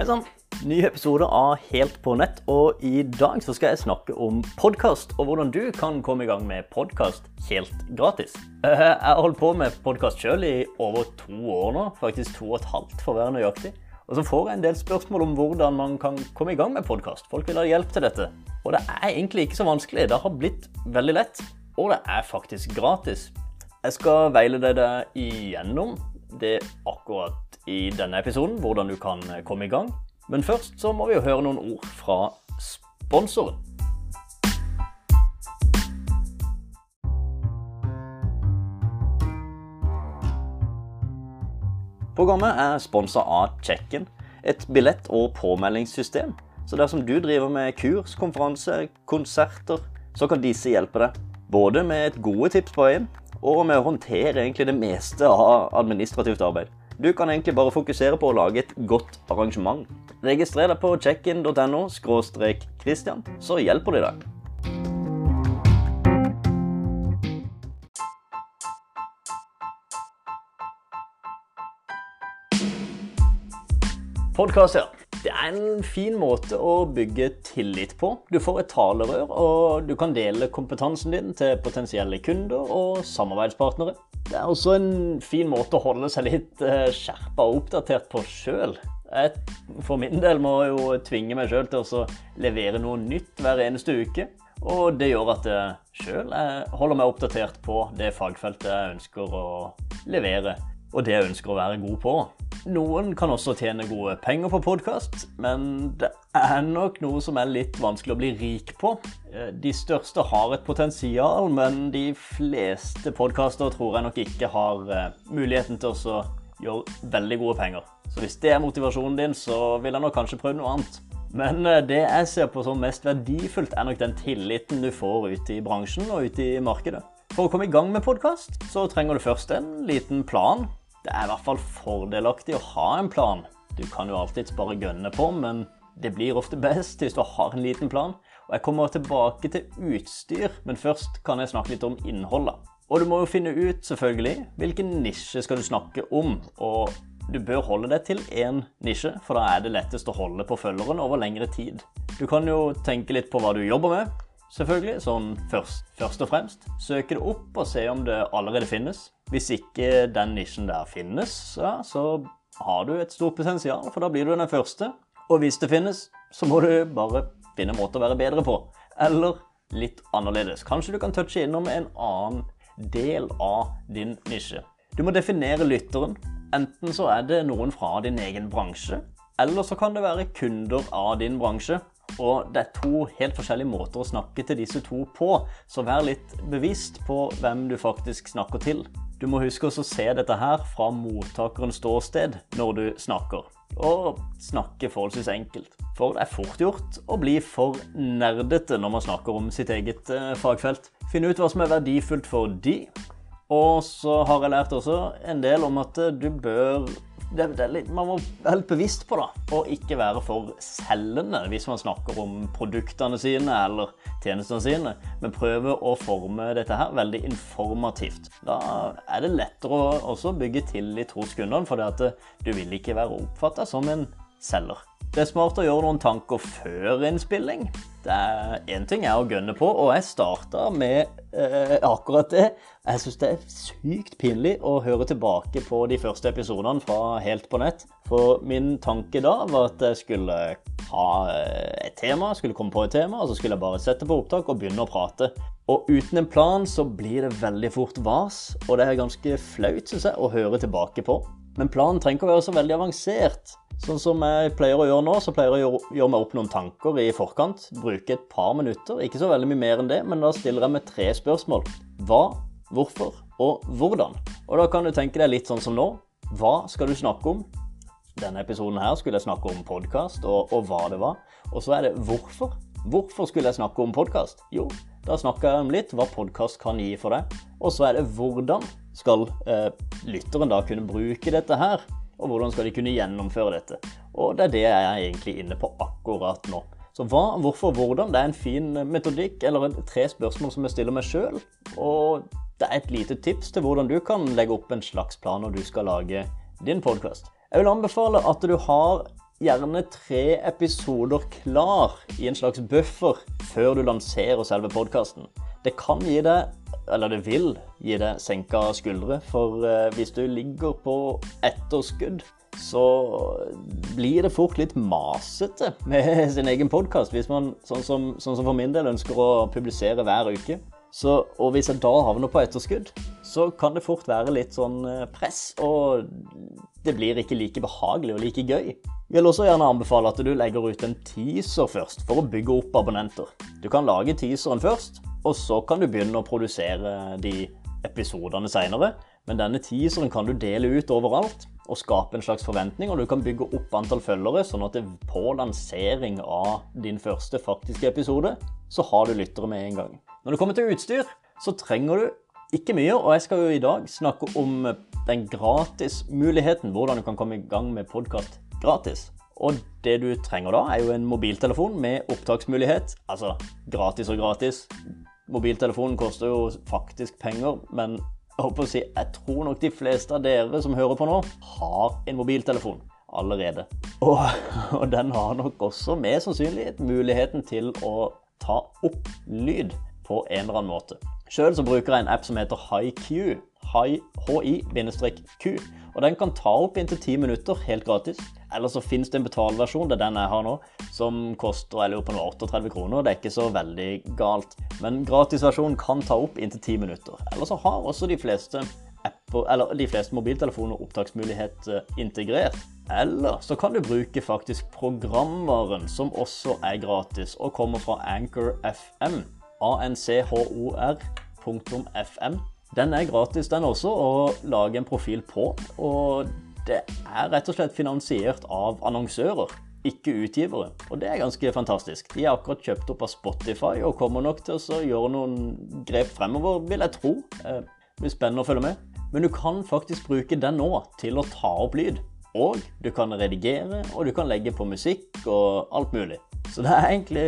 Hei sann! Ny episode av Helt på nett, og i dag så skal jeg snakke om podkast, og hvordan du kan komme i gang med podkast helt gratis. Jeg har holdt på med podkast sjøl i over to år nå, faktisk to og et halvt for å være nøyaktig. Og så får jeg en del spørsmål om hvordan man kan komme i gang med podkast. Folk vil ha hjelp til dette. Og det er egentlig ikke så vanskelig. Det har blitt veldig lett. Og det er faktisk gratis. Jeg skal veilede deg igjennom det akkurat i denne episoden, hvordan du kan komme i gang. Men først så må vi jo høre noen ord fra sponsoren. Programmet er sponsa av Check-in, et billett- og påmeldingssystem. Så dersom du driver med kurs, konferanser, konserter, så kan disse hjelpe deg. Både med et gode tips på veien, og med å håndtere egentlig det meste av administrativt arbeid. Du kan egentlig bare fokusere på å lage et godt arrangement. Registrer deg på checkin.no Christian, så hjelper de deg. Podkast, ja. Det er en fin måte å bygge tillit på. Du får et talerør, og du kan dele kompetansen din til potensielle kunder og samarbeidspartnere. Det er også en fin måte å holde seg litt eh, skjerpa og oppdatert på sjøl. Jeg for min del må jo tvinge meg sjøl til å levere noe nytt hver eneste uke. Og det gjør at jeg sjøl holder meg oppdatert på det fagfeltet jeg ønsker å levere, og det jeg ønsker å være god på. Noen kan også tjene gode penger på podkast, men det er nok noe som er litt vanskelig å bli rik på. Eh, De største har et potensial, men de fleste podkaster tror jeg nok ikke har eh, muligheten til å gjøre veldig gode penger. Så hvis det er motivasjonen din, så vil jeg nok kanskje prøve noe annet. Men eh, det jeg ser på som mest verdifullt, er nok den tilliten du får ute i bransjen og ute i markedet. For å komme i gang med podkast, så trenger du først en liten plan. Det er i hvert fall fordelaktig å ha en plan. Du kan jo alltids bare gønne på, men det blir ofte best hvis du har en liten plan. Og jeg kommer tilbake til utstyr, men først kan jeg snakke litt om innholdet. Og du må jo finne ut, selvfølgelig, hvilken nisje skal du snakke om. Og du bør holde deg til én nisje, for da er det lettest å holde på følgeren over lengre tid. Du kan jo tenke litt på hva du jobber med, selvfølgelig, sånn først, først og fremst. Søke det opp og se om det allerede finnes. Hvis ikke den nisjen der finnes, ja, så har du et stort potensial, for da blir du den første. Og hvis det finnes, så må du bare finne måter å være bedre på. Eller litt annerledes. Kanskje du kan touche innom en annen del av din nisje. Du må definere lytteren. Enten så er det noen fra din egen bransje, eller så kan det være kunder av din bransje. Og det er to helt forskjellige måter å snakke til disse to på, så vær litt bevisst på hvem du faktisk snakker til. Du må huske også å se dette her fra mottakerens ståsted når du snakker. Og snakke forholdsvis enkelt. For det er fort gjort å bli for nerdete når man snakker om sitt eget eh, fagfelt. Finne ut hva som er verdifullt for de. Og så har jeg lært også en del om at eh, du bør det, det litt, Man må være litt bevisst på det, og ikke være for selgende hvis man snakker om produktene sine eller tjenestene sine, men prøve å forme dette her veldig informativt. Da er det lettere å bygge tillit hos kundene, for du vil ikke være oppfatta som en selger. Det er smart å gjøre noen tanker før innspilling. Det er Én ting er å gønne på, og jeg starta med eh, akkurat det. Jeg syns det er sykt pinlig å høre tilbake på de første episodene fra Helt på nett. For min tanke da var at jeg skulle ha eh, et tema, skulle komme på et tema, og så skulle jeg bare sette på opptak og begynne å prate. Og uten en plan så blir det veldig fort vas, og det er ganske flaut, syns jeg, å høre tilbake på. Men planen trenger ikke å være så veldig avansert. Sånn som jeg pleier å gjøre nå, så pleier jeg å gjøre meg opp noen tanker i forkant. Bruke et par minutter, ikke så veldig mye mer enn det, men da stiller jeg meg tre spørsmål. Hva, hvorfor og hvordan? Og da kan du tenke deg litt sånn som nå. Hva skal du snakke om? Denne episoden her skulle jeg snakke om podkast, og, og hva det var. Og så er det hvorfor. Hvorfor skulle jeg snakke om podkast? Jo, da snakker jeg om litt hva podkast kan gi for deg. Og så er det hvordan skal eh, lytteren da kunne bruke dette her og hvordan skal de kunne gjennomføre dette. Og det er det jeg er egentlig inne på akkurat nå. Så hva, hvorfor, hvordan? Det er en fin metodikk, eller tre spørsmål som jeg stiller meg sjøl. Og det er et lite tips til hvordan du kan legge opp en slags plan når du skal lage din podkast. Jeg vil anbefale at du har gjerne tre episoder klar i en slags buffer før du lanserer selve podkasten. Det kan gi deg, eller det vil gi deg senka skuldre, for eh, hvis du ligger på etterskudd, så blir det fort litt masete med sin egen podkast, hvis man, sånn som, sånn som for min del, ønsker å publisere hver uke. Så, og hvis jeg da havner på etterskudd, så kan det fort være litt sånn eh, press, og det blir ikke like behagelig og like gøy. Vil også gjerne anbefale at du legger ut en teaser først, for å bygge opp abonnenter. Du kan lage teaseren først, og så kan du begynne å produsere de episodene seinere. Men denne teaseren kan du dele ut overalt og skape en slags forventning, og du kan bygge opp antall følgere, sånn at på lansering av din første faktiske episode, så har du lyttere med en gang. Når det kommer til utstyr, så trenger du ikke mye, og jeg skal jo i dag snakke om den gratismuligheten. Hvordan du kan komme i gang med podkast gratis. Og det du trenger da, er jo en mobiltelefon med opptaksmulighet. Altså gratis og gratis. Mobiltelefonen koster jo faktisk penger, men jeg håper å si, jeg tror nok de fleste av dere som hører på nå, har en mobiltelefon allerede. Og, og den har nok også med sannsynlighet muligheten til å ta opp lyd på en eller annen måte. Sjøl bruker jeg en app som heter HiQ. HI-Q. Og den kan ta opp inntil ti minutter helt gratis. Eller så finnes det en betaleversjon, det er den jeg har nå, som koster jeg lurer på 38 kroner. Det er ikke så veldig galt. Men gratisversjonen kan ta opp inntil ti minutter. Eller så har også de fleste apper, eller de fleste mobiltelefoner opptaksmulighet eh, integrert. Eller så kan du bruke faktisk programvaren, som også er gratis, og kommer fra Anchor FM anchor.fm. Den er gratis, den også, å lage en profil på. Og det er rett og slett finansiert av annonsører, ikke utgivere. Og det er ganske fantastisk. De er akkurat kjøpt opp av Spotify og kommer nok til å gjøre noen grep fremover, vil jeg tro. Det blir spennende å følge med. Men du kan faktisk bruke den nå til å ta opp lyd. Og du kan redigere, og du kan legge på musikk og alt mulig. Så det er egentlig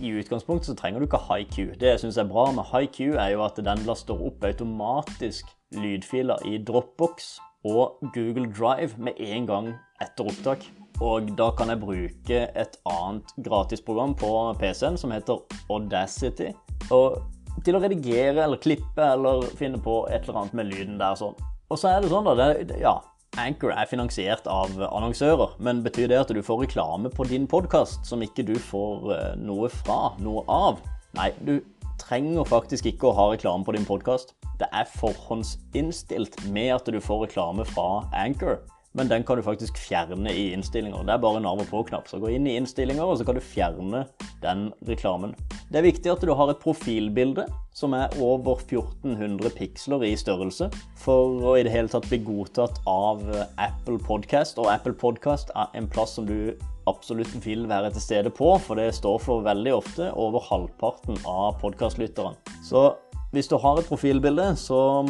I utgangspunktet så trenger du ikke HiQ. Det jeg syns er bra med HiQ, er jo at den laster opp automatisk lydfiler i Dropbox og Google Drive med en gang etter opptak. Og da kan jeg bruke et annet gratisprogram på PC-en som heter Audacity. Og til å redigere eller klippe eller finne på et eller annet med lyden der sånn. Og så er det sånn, da. Det, ja, Anchor er finansiert av annonsører, men betyr det at du får reklame på din podkast som ikke du får eh, noe fra, noe av? Nei, du trenger faktisk ikke å ha reklame på din podkast. Det er forhåndsinnstilt med at du får reklame fra Anchor men den kan du faktisk fjerne i innstillinger. Det er bare en av og på-knapp. Så gå inn i innstillinger, og så kan du fjerne den reklamen. Det er viktig at du har et profilbilde som er over 1400 piksler i størrelse, for å i det hele tatt bli godtatt av Apple Podcast. Og Apple Podcast er en plass som du absolutt vil være til stede på, for det står for veldig ofte over halvparten av podkastlytterne. Så hvis du har et profilbilde, så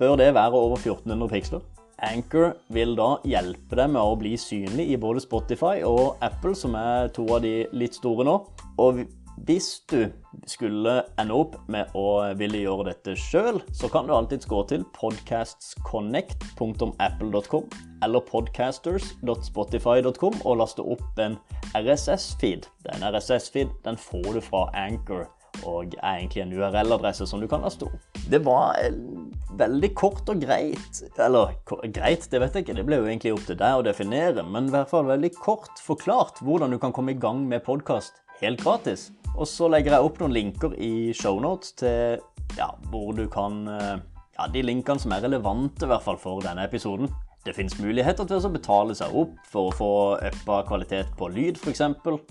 bør det være over 1400 piksler. Anchor vil da hjelpe deg med å bli synlig i både Spotify og Apple, som er to av de litt store nå. Og hvis du skulle ende opp med å ville gjøre dette sjøl, så kan du alltids gå til podcastsconnect.apple.com eller podcasters.spotify.com og laste opp en RSS-feed. Den RSS-feed den får du fra Anchor og er egentlig en URL-adresse som du kan laste opp. Det var veldig kort og greit. Eller greit, det vet jeg ikke, det ble jo egentlig opp til deg å definere. Men i hvert fall veldig kort forklart hvordan du kan komme i gang med podkast helt gratis. Og så legger jeg opp noen linker i shownotes til ja, hvor du kan eh, Ja, de linkene som er relevante i hvert fall for denne episoden. Det finnes muligheter til å betale seg opp for å få uppa kvalitet på lyd, f.eks.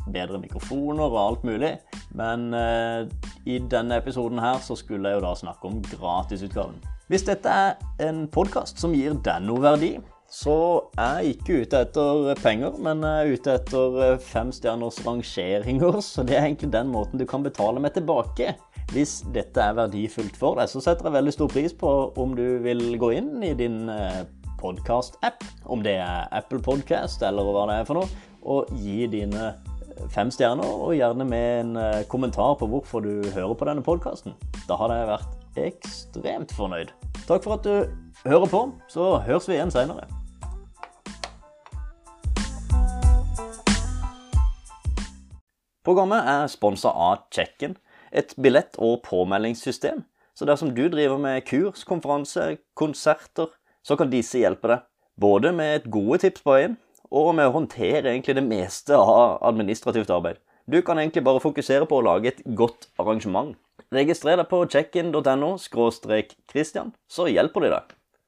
Bedre mikrofoner og alt mulig. Men eh, i denne episoden her så skulle jeg jo da snakke om gratisutgaven. Hvis dette er en podkast som gir deg noe verdi, så er jeg ikke ute etter penger, men jeg er ute etter fem femstjerners rangeringer. Så det er egentlig den måten du kan betale meg tilbake. Hvis dette er verdifullt for deg, så setter jeg veldig stor pris på om du vil gå inn i din eh, podkast-app, om det er Apple Podcast eller hva det er for noe, og gi dine fem stjerner, og gjerne med en eh, kommentar på hvorfor du hører på denne podkasten. Da har det vært ekstremt fornøyd. Takk for at du hører på. Så høres vi igjen seinere. Programmet er sponsa av Check-in, et billett- og påmeldingssystem. Så dersom du driver med kurs, konferanser, konserter, så kan disse hjelpe deg. Både med et gode tips på veien, og med å håndtere egentlig det meste av administrativt arbeid. Du kan egentlig bare fokusere på å lage et godt arrangement. Registrer deg på checkin.no – Christian, så hjelper de deg.